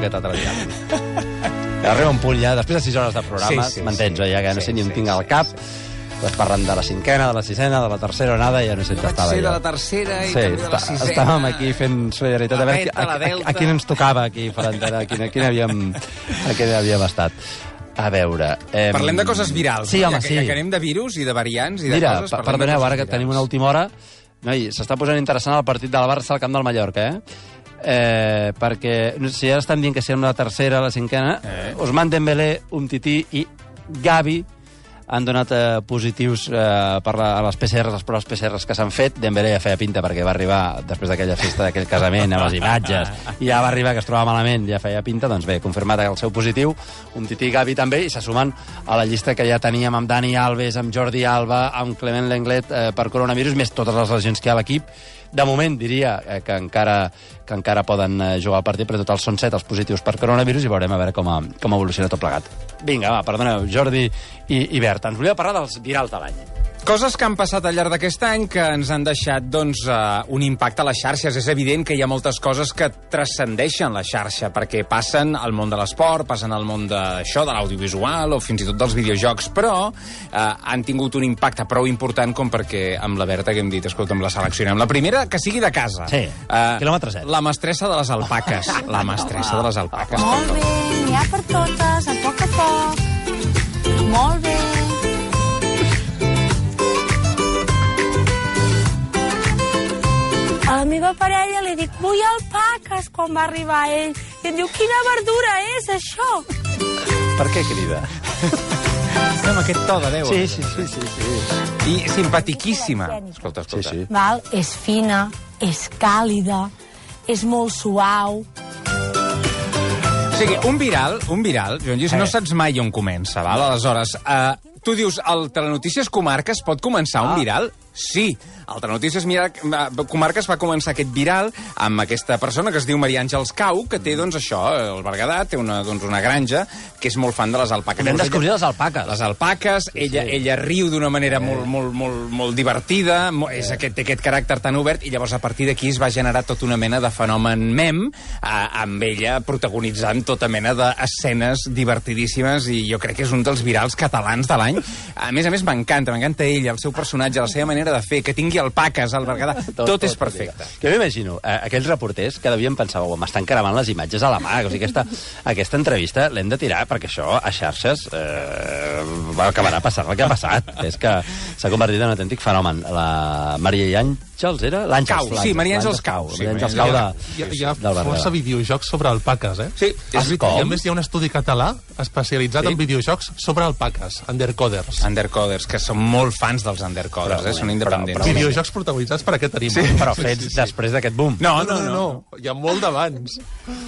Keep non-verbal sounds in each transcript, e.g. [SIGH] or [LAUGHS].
aquest altre dia. Arriba un punt ja, després de 6 hores de programa, Sí, sí, m'entens, sí. ja que no Sí, sé ni on sí, tinc sí, al cap, Pues parlant de la cinquena, de la sisena, de la tercera onada, ja no sé on Vaig estava ser de jo. la tercera i Sí, també de la sisena. estàvem aquí fent solidaritat. A veure a, a, a, a, quin ens tocava aquí, Ferentera, a quin, a quin havíem, a quin havíem estat. A veure... Eh, Parlem de coses virals. Sí, no? home, ja, que- sí. Ja que anem de virus i de variants i de Mira, coses... de perdoneu, ara que tenim una última hora, noi, s'està posant interessant el partit del Barça al camp del Mallorca, eh? Eh, perquè si ara estan dient que siguem la tercera, la cinquena, Eh. Ousmane Dembélé, Umtiti i Gavi han donat eh, positius eh, per la, a les PCRs, les proves PCRs que s'han fet. Dembélé ja feia pinta perquè va arribar després d'aquella festa, d'aquell casament, amb les imatges, i ja va arribar que es trobava malament, ja feia pinta, doncs bé, confirmat el seu positiu, un Titi i Gavi també, i se sumen a la llista que ja teníem amb Dani Alves, amb Jordi Alba, amb Clement Lenglet eh, per coronavirus, més totes les lesions que hi ha a l'equip. De moment, diria eh, que encara que encara poden eh, jugar al partit, però total són set els positius per coronavirus i veurem a veure com, a, com evoluciona tot plegat. Vinga, va, perdoneu, Jordi i, i Berta. Ens volia parlar dels virals de l'any. Coses que han passat al llarg d'aquest any que ens han deixat doncs, uh, un impacte a les xarxes. És evident que hi ha moltes coses que transcendeixen la xarxa, perquè passen al món de l'esport, passen al món d'això, de l'audiovisual o fins i tot dels videojocs, però uh, han tingut un impacte prou important com perquè amb la Berta que hem dit, escolta'm, la seleccionem. La primera, que sigui de casa. Sí, quilòmetre zero. La mestressa de les alpaques. [LAUGHS] La mestressa de les alpaques. Molt bé, n'hi ha per totes, a poc a poc. Molt bé. La meva parella li dic, vull alpaques, quan va arribar ell. I em diu, quina verdura és, això? Per què crida? Amb aquest to de veu. Sí, sí, sí, sí. sí. I simpatiquíssima. Escolta, Sí, escolta. sí. Val? És fina, és càlida, és molt suau. O sigui, un viral, un viral, Joan Lluís, no saps mai on comença, val? Aleshores, uh, tu dius, el Telenotícies Comarques pot començar un Ah. viral? Sí, el Telenotícies Mira- eh, Comarques va començar aquest viral amb aquesta persona que es diu Maria Àngels Cau, que té, doncs, això, el Berguedà, té una, doncs, una granja, que és molt fan de les alpaques. Llavors, descobrir les alpaques. les alpaques, ella, ella riu d'una manera molt, molt, molt, molt divertida, mo- és aquest, té aquest caràcter tan obert, i llavors a partir d'aquí es va generar tota una mena de fenomen mem, eh, amb ella protagonitzant tota mena d'escenes divertidíssimes, i jo crec que és un dels virals catalans de l'any. A més a més, m'encanta, m'encanta ella, el seu personatge, la seva manera de fer, que tingui alpaques al Berguedà, tot, tot és perfecte. Que m'imagino, eh, aquells reporters que devien pensar, oh, m'estan caravant les imatges a la mà, o sigui, aquesta, [LAUGHS] aquesta entrevista l'hem de tirar perquè això a xarxes eh, acabarà passant el que ha passat. és que s'ha convertit en un autèntic fenomen. La Maria i Àngels era? L'Àngels. Cau, sí, Maria Àngels Cau, sí, Maria Àngels Cau de, Hi ha, hi ha del força videojocs sobre alpaques, eh? Sí, és veritat. I a més hi ha un estudi català especialitzat Sí? en videojocs sobre alpaques, undercoders. Undercoders, que són molt fans dels undercoders, Però, eh? són però, independents. però- Videojocs protagonitzats per aquest animal. Sí, Però fets després d'aquest boom. No, No, no, no, no. Hi ha molt d'abans.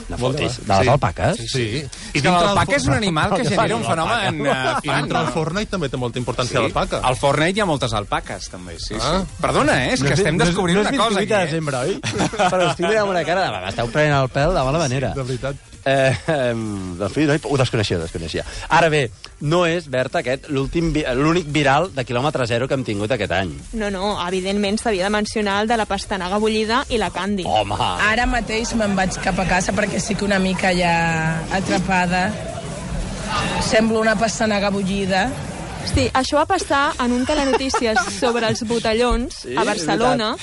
No Molt fotis. De les Sí. alpaques? Sí. És que l'alpaca és un animal que genera un fenomen uh, I fan. dintre el Fortnite també té molta importància Sí. l'alpaca. Al Fortnite hi ha moltes alpaques, també, sí, Ah. sí. Perdona, eh? és que estem descobrint no és una cosa aquí, 28 de eh? desembre, oi? [LAUGHS] Però estic mirant una cara de... M'esteu prenent el pèl de mala manera. De veritat. Eh, eh, doncs, no, ho desconeixia, ho desconeixia. Ara bé, no és, Berta, aquest l'únic viral de quilòmetre zero que hem tingut aquest any. No, no, evidentment s'havia de mencionar el de la pastanaga bullida i la candy. Home! Ara mateix me'n vaig cap a casa perquè estic una mica ja atrapada. Semblo una pastanaga bullida. Sí, això va passar en un telenotícies [LAUGHS] sobre els botellons Sí, a Barcelona,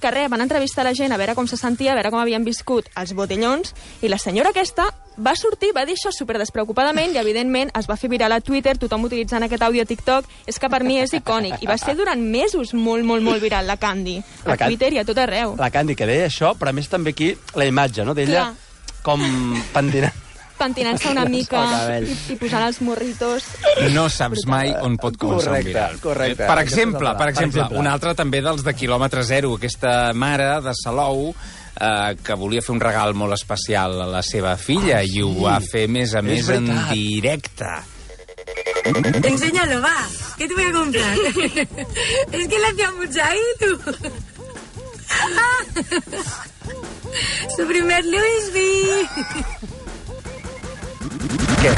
que res, van entrevistar la gent a veure com se sentia, a veure com havien viscut els botellons, i la senyora aquesta va sortir, va dir això super despreocupadament i, evidentment, es va fer viral a Twitter, tothom utilitzant aquest àudio a TikTok. És que per mi és icònic. I va ser durant mesos molt, molt, molt viral, la Candy. La A Can- Twitter i a tot arreu. La Candy, que deia això, però a més també aquí la imatge, no?, d'ella com pentinant. Pentinant-se una [LAUGHS] mica i, i posant els morritos. No saps mai on pot començar Correcte, un viral. correcte. Per exemple, per Per exemple, exemple. un altre també dels de quilòmetre zero, aquesta mare de Salou eh, que volia fer un regal molt especial a la seva filla i ho va fer més a més en directe. Enséñalo, va. ¿Qué te voy a comprar? [LAUGHS] es que le hacía mucha ahí, tú. Su primer Louis V. Què?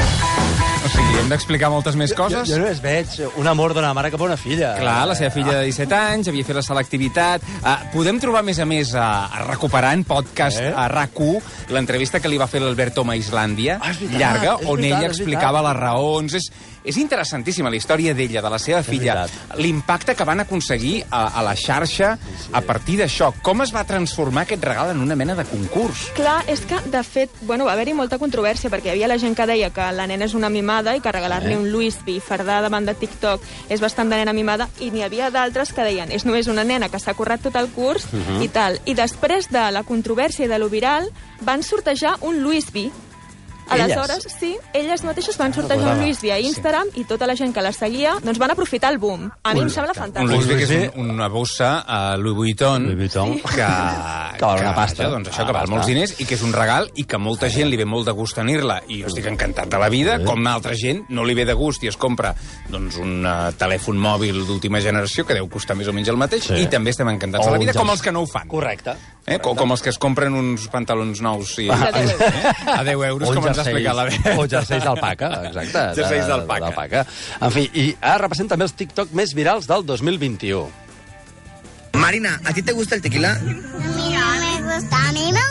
O sigui, hem d'explicar moltes més Jo, coses. jo només veig un amor d'una mare cap a una filla. Clar, la seva filla de 17 anys, havia fet la selectivitat. Uh, podem trobar, a més a més, a, a recuperar en podcast Eh? a RAC1 l'entrevista que li va fer l'Albert Tom a Islàndia, Ah, veritat, llarga, on veritat, ella explicava les raons. És, és interessantíssima la història d'ella, de la seva filla, l'impacte que van aconseguir a, a la xarxa a partir d'això. Com es va transformar aquest regal en una mena de concurs? Clar, és que, de fet, bueno, va haver-hi molta controvèrsia, perquè hi havia la gent que deia que la nena és una mimada i que regalar-li Eh? un Louis V fardar davant de TikTok és bastant de nena mimada, i n'hi havia d'altres que deien és només una nena que s'ha currat tot el curs Mhm. i tal. I després de la controvèrsia i de lo viral, van sortejar un Louis V. Aleshores, sí, elles mateixes van sortejar un recordava. Louis V a Instagram i tota la gent que la seguia doncs van aprofitar el boom. A mi em sembla Un fantàstic. Louis V, que és un, una bossa a Louis Vuitton, Louis Vuitton. que, [LAUGHS] Que val una pasta. Això, doncs, això Ah, que val pasta. molts diners i que és un regal i que a molta gent li ve molt de gust tenir-la i jo estic encantat de la vida, com a altra gent no li ve de gust i es compra doncs, un uh, telèfon mòbil d'última generació que deu costar més o menys el mateix Sí. i també estem encantats de la vida, com els que no ho fan. Correcte. Eh? Com, com els que es compren uns pantalons nous i, De 10 euros. eh? a 10 euros, O com ens ha explicat la Bea. O jerseis d'alpaca, exacte. [LAUGHS] Jerseis d'alpaca. En fi, i ara repassem també els TikTok més virals del 2021. Marina, ¿a ti te gusta el tequila? Mira, me gusta, a mí me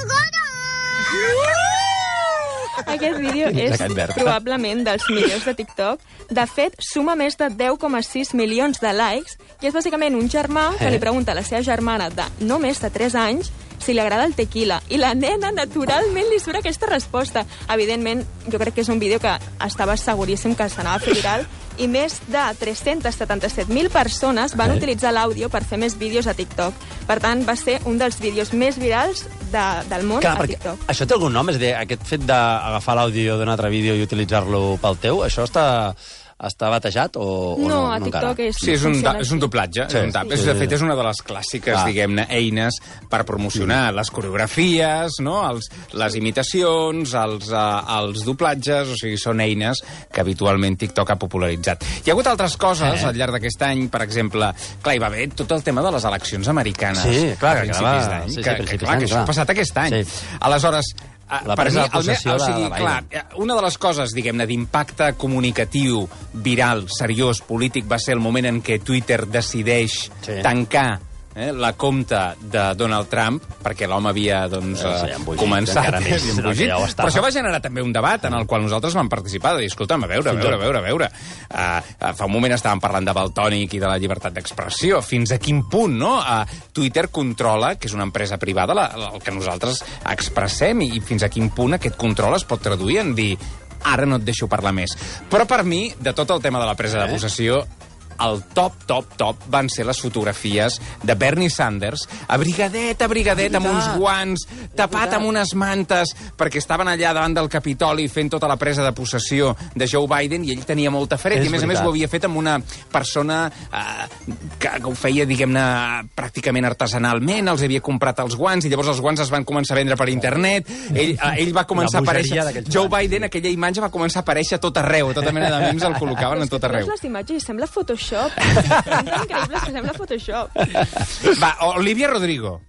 Aquest vídeo és probablement dels millors de TikTok. De fet, suma més de 10,6 milions de likes i és bàsicament un germà que Eh? li pregunta a la seva germana de no més de 3 anys si li agrada el tequila. I la nena, naturalment, li surt aquesta resposta. Evidentment, jo crec que és un vídeo que estava seguríssim que s'anava a fer viral i més de 377.000 persones van utilitzar l'àudio per fer més vídeos a TikTok. Per tant, va ser un dels vídeos més virals de, del món Clar, a TikTok. això té algun nom? És a dir, aquest fet d'agafar l'àudio d'un altre vídeo i utilitzar-lo pel teu, això està, està batejat o, o no? No, a no TikTok encara? és... Sí, és un, da, és un doblatge. Sí, és un tap. sí, és, sí, de sí. fet, és una de les clàssiques, Clar. diguem-ne, eines per promocionar les coreografies, no? els, les imitacions, els, uh, els doblatges, o sigui, són eines que habitualment TikTok ha popularitzat. Hi ha hagut altres coses Eh. al llarg d'aquest any, per exemple, clar, hi va haver tot el tema de les eleccions americanes Sí, clar, a que principis d'any, sí, sí, que, que, clar, que això clar. ha passat aquest any. Sí. Aleshores, La per mi, el me- o sigui, de clar, Eh, una de les coses, diguem-ne, d'impacte comunicatiu, viral, seriós, polític, va ser el moment en què Twitter decideix Sí. tancar eh, la compta de Donald Trump, perquè l'home havia doncs, Eh, sí, eh, començat [LAUGHS] més i embogit. que ja. Però això va generar també un debat en el qual nosaltres vam participar, de dir, escolta'm, a veure, a veure, a veure, a veure. Uh, fa un moment estàvem parlant de Baltònic i de la llibertat d'expressió. Fins a quin punt, no? Uh, Twitter controla, que és una empresa privada, la, la, el que nosaltres expressem, i fins a quin punt aquest control es pot traduir en dir ara no et deixo parlar més. Però per mi, de tot el tema de la presa de possessió, el top, top, top van ser les fotografies de Bernie Sanders abrigadet, abrigadet, amb uns guants, tapat amb unes mantes, perquè estaven allà davant del Capitoli fent tota la presa de possessió de Joe Biden i ell tenia molta fred. És I a més a més veritat. ho havia fet amb una persona eh, que, que ho feia, diguem-ne, pràcticament artesanalment, els havia comprat els guants i llavors els guants es van començar a vendre per internet. Ell, eh, ell va començar a aparèixer... Joe. Biden, aquella imatge va començar a aparèixer a tot arreu, tota mena de memes el col·locaven a tot arreu. les imatges sembla Photoshop. Increïble que sembla Photoshop. Va, Olivia Rodrigo.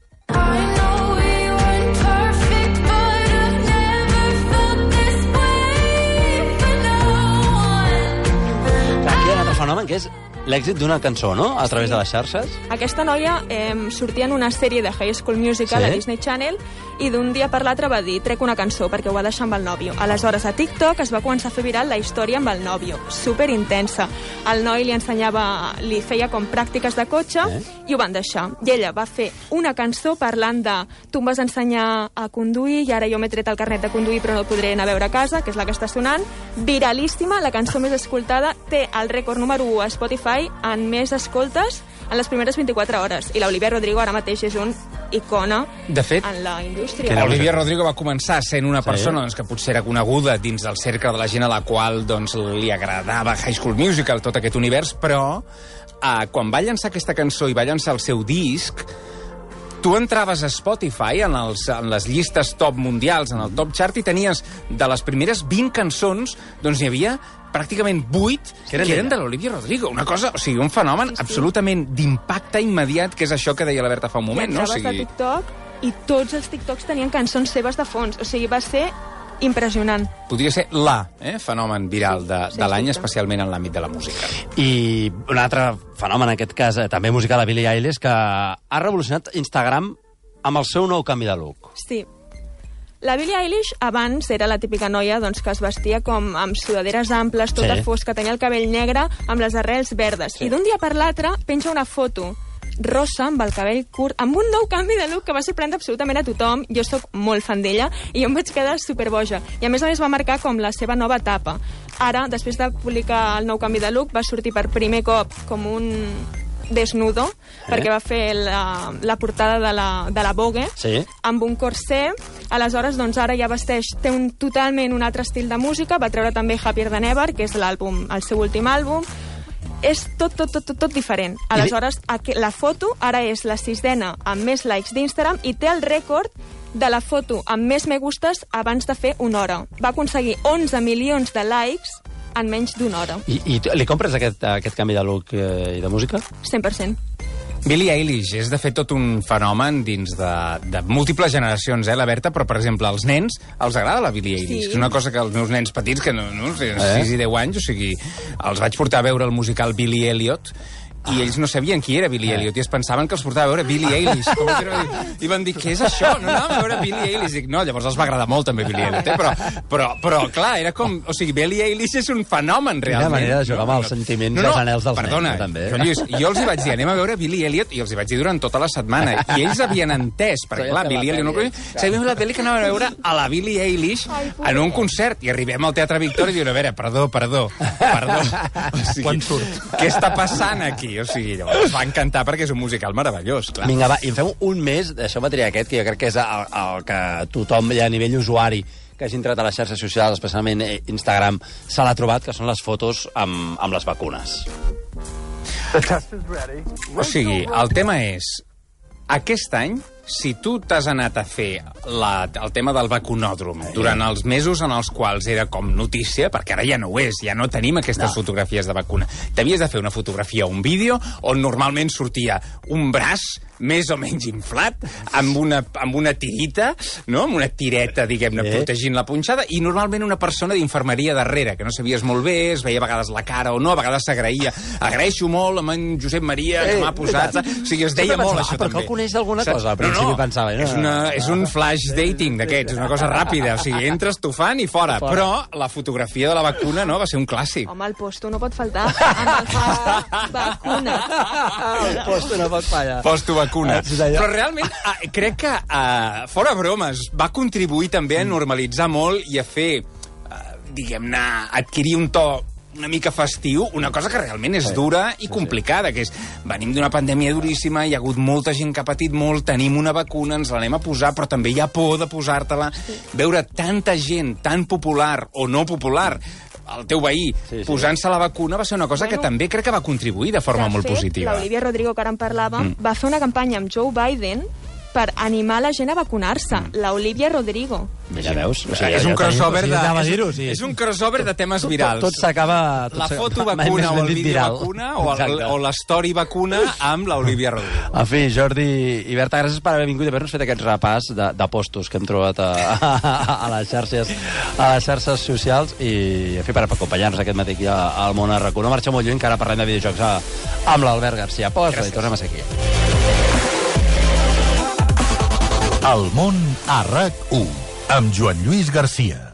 Fenomen, que és l'èxit d'una cançó, no?, a través de les xarxes. Aquesta noia eh, sortia en una sèrie de High School Musical Sí? a Disney Channel i d'un dia per l'altre va dir trec una cançó perquè ho va deixar amb el nòvio. Aleshores, a TikTok es va començar a fer viral la història amb el nòvio. Super intensa. El noi li ensenyava, li feia com pràctiques de cotxe Eh? i ho van deixar. I ella va fer una cançó parlant de tu em vas ensenyar a conduir i ara jo m'he tret el carnet de conduir però no el podré anar a veure a casa, que és la que està sonant. Viralíssima, la cançó més escoltada, té el rècord número 1 a Spotify en més escoltes en les primeres 24 hores. I l'Olivia Rodrigo ara mateix és un icona De fet, en la Que indústria. no- Olivia Rodrigo va començar sent una Sí. persona doncs, que potser era coneguda dins del cercle de la gent a la qual doncs, li agradava High School Musical, tot aquest univers, però eh, quan va llançar aquesta cançó i va llançar el seu disc, tu entraves a Spotify en, els, en les llistes top mundials, en el top chart, i tenies de les primeres 20 cançons, doncs n'hi havia pràcticament 8 Que eren que eren de l'Olivia Rodrigo. Una cosa, o sigui, un fenomen Sí, sí. absolutament d'impacte immediat, que és això que deia la Berta fa un I moment, no? O entraves a sigui, TikTok i tots els TikToks tenien cançons seves de fons. O sigui, va ser impressionant. Podria ser la eh, fenomen viral de, Sí, de l'any, dubte. especialment en l'àmbit de la música. I un altre fenomen, en aquest cas, eh, també musical, la Billie Eilish, que ha revolucionat Instagram amb el seu nou canvi de look. Sí. La Billie Eilish abans era la típica noia doncs, que es vestia com amb sudaderes amples, tota Sí. sí. fosca, tenia el cabell negre amb les arrels verdes. Sí. I d'un dia per l'altre penja una foto rosa, amb el cabell curt, amb un nou canvi de look que va sorprendre absolutament a tothom. Jo sóc molt fan d'ella i jo em vaig quedar superboja. I a més a més va marcar com la seva nova etapa. Ara, després de publicar el nou canvi de look, va sortir per primer cop com un desnudo, eh? perquè va fer la, la portada de la, de la Vogue, Sí. amb un corset. Aleshores, doncs, ara ja vesteix, té un, totalment un altre estil de música, va treure també Happier Than Ever, que és l'àlbum, el seu últim àlbum, és tot, tot, tot, tot, tot diferent. Aleshores, la foto ara és la sisena amb més likes d'Instagram i té el rècord de la foto amb més me gustes abans de fer una hora. Va aconseguir 11 milions de likes en menys d'una hora. I, I li compres aquest, aquest canvi de look eh, i de música? 100%. Billie Eilish és, de fet, tot un fenomen dins de, de múltiples generacions, eh, la Berta, però, per exemple, als nens els agrada la Billie Eilish. Sí. És una cosa que els meus nens petits, que no, no sé, Eh? 6 i 10 anys, o sigui, els vaig portar a veure el musical Billy Elliot, i ells no sabien qui era Billy Elliot i es pensaven que els portava a veure Billie [LAUGHS] Eilish com i van dir, què és això? no anàvem a veure Billie Eilish Dic, no, llavors els va agradar molt també Billie Elliot eh? però, però, però clar, era com o sigui, Billie Eilish és un fenomen Quina realment manera de jugar amb els sentiments i els anhels dels perdona, nens, també. Joan Lluís, jo els hi vaig dir, anem a veure Billy Elliot, i els hi vaig dir durant tota la setmana. I ells havien entès, perquè clar, Billy Elliot no Sabíem la pel·li que anàvem a veure a la Billie Eilish en un concert, i arribem al Teatre Victòria i diuen, a veure, perdó, perdó, perdó. [LAUGHS] O sigui, Quan surt? Què està passant aquí? O sigui, llavors va encantar perquè és un musical meravellós, clar. Vinga, va, i en fem un mes, deixeu-me triar aquest, que jo crec que és el, el que tothom ja a nivell usuari que hagi entrat a les xarxes socials, especialment eh, Instagram, se l'ha trobat, que són les fotos amb, amb les vacunes. O sigui, el tema és, aquest any, si tu t'has anat a fer la, el tema del vacunòdrom durant els mesos en els quals era com notícia, perquè ara ja no ho és, ja no tenim aquestes No. fotografies de vacuna, t'havies de fer una fotografia o un vídeo on normalment sortia un braç més o menys inflat, amb una, amb una tirita, no? amb una tireta, diguem-ne, Sí. protegint la punxada, i normalment una persona d'infermeria darrere, que no sabies molt bé, es veia a vegades la cara o no, a vegades s'agraïa. Agraeixo molt amb en Josep Maria, que Eh, m'ha posat... O sigui, es deia molt, pensava, això, ah, però també. que el coneix d'alguna Saps? cosa, al principi pensava, no? És, una, és un flash dating d'aquests, és una cosa ràpida, o sigui, entres tufant i fora. Fora. Però la fotografia de la vacuna, no?, va ser un clàssic. Home, el posto no pot faltar amb el hashtag vacuna. El posto no pot fallar. Posto vacuna. Ah, sí, allò. Però realment, ah, crec que, ah, fora bromes, va contribuir també a normalitzar molt i a fer, ah, diguem-ne, adquirir un to una mica festiu, una cosa que realment és dura i complicada, que és venim d'una pandèmia duríssima, hi ha hagut molta gent que ha patit molt, tenim una vacuna, ens l'anem a posar, però també hi ha por de posar-te-la. Veure tanta gent tan popular o no popular el teu veí Sí, sí. posant-se la vacuna va ser una cosa Bueno, que també crec que va contribuir de forma de molt fet, positiva. L'Olivia Rodrigo, que ara en parlàvem, Mm. va fer una campanya amb Joe Biden per animar la gent a vacunar-se. Mm. L'Olivia Rodrigo. Ja veus? O és ja un crossover o sigui, de, és, és un crossover de temes virals. Tot, tot s'acaba... la foto [LAUGHS] vacuna o el vídeo viral. vacuna o, el, o l'story vacuna amb l'Olivia Rodrigo. En fi, Jordi i Berta, gràcies per haver vingut i haver-nos fet aquest repàs de, de postos que hem trobat a, [LAUGHS] a, a, les xarxes, a les xarxes socials i, en fi, per acompanyar-nos aquest matí aquí al món a RAC1. No marxem molt lluny, que ara parlem de videojocs a, amb l'Albert García. Posa i tornem a ser aquí. El món a RAC1 amb Joan Lluís Garcia.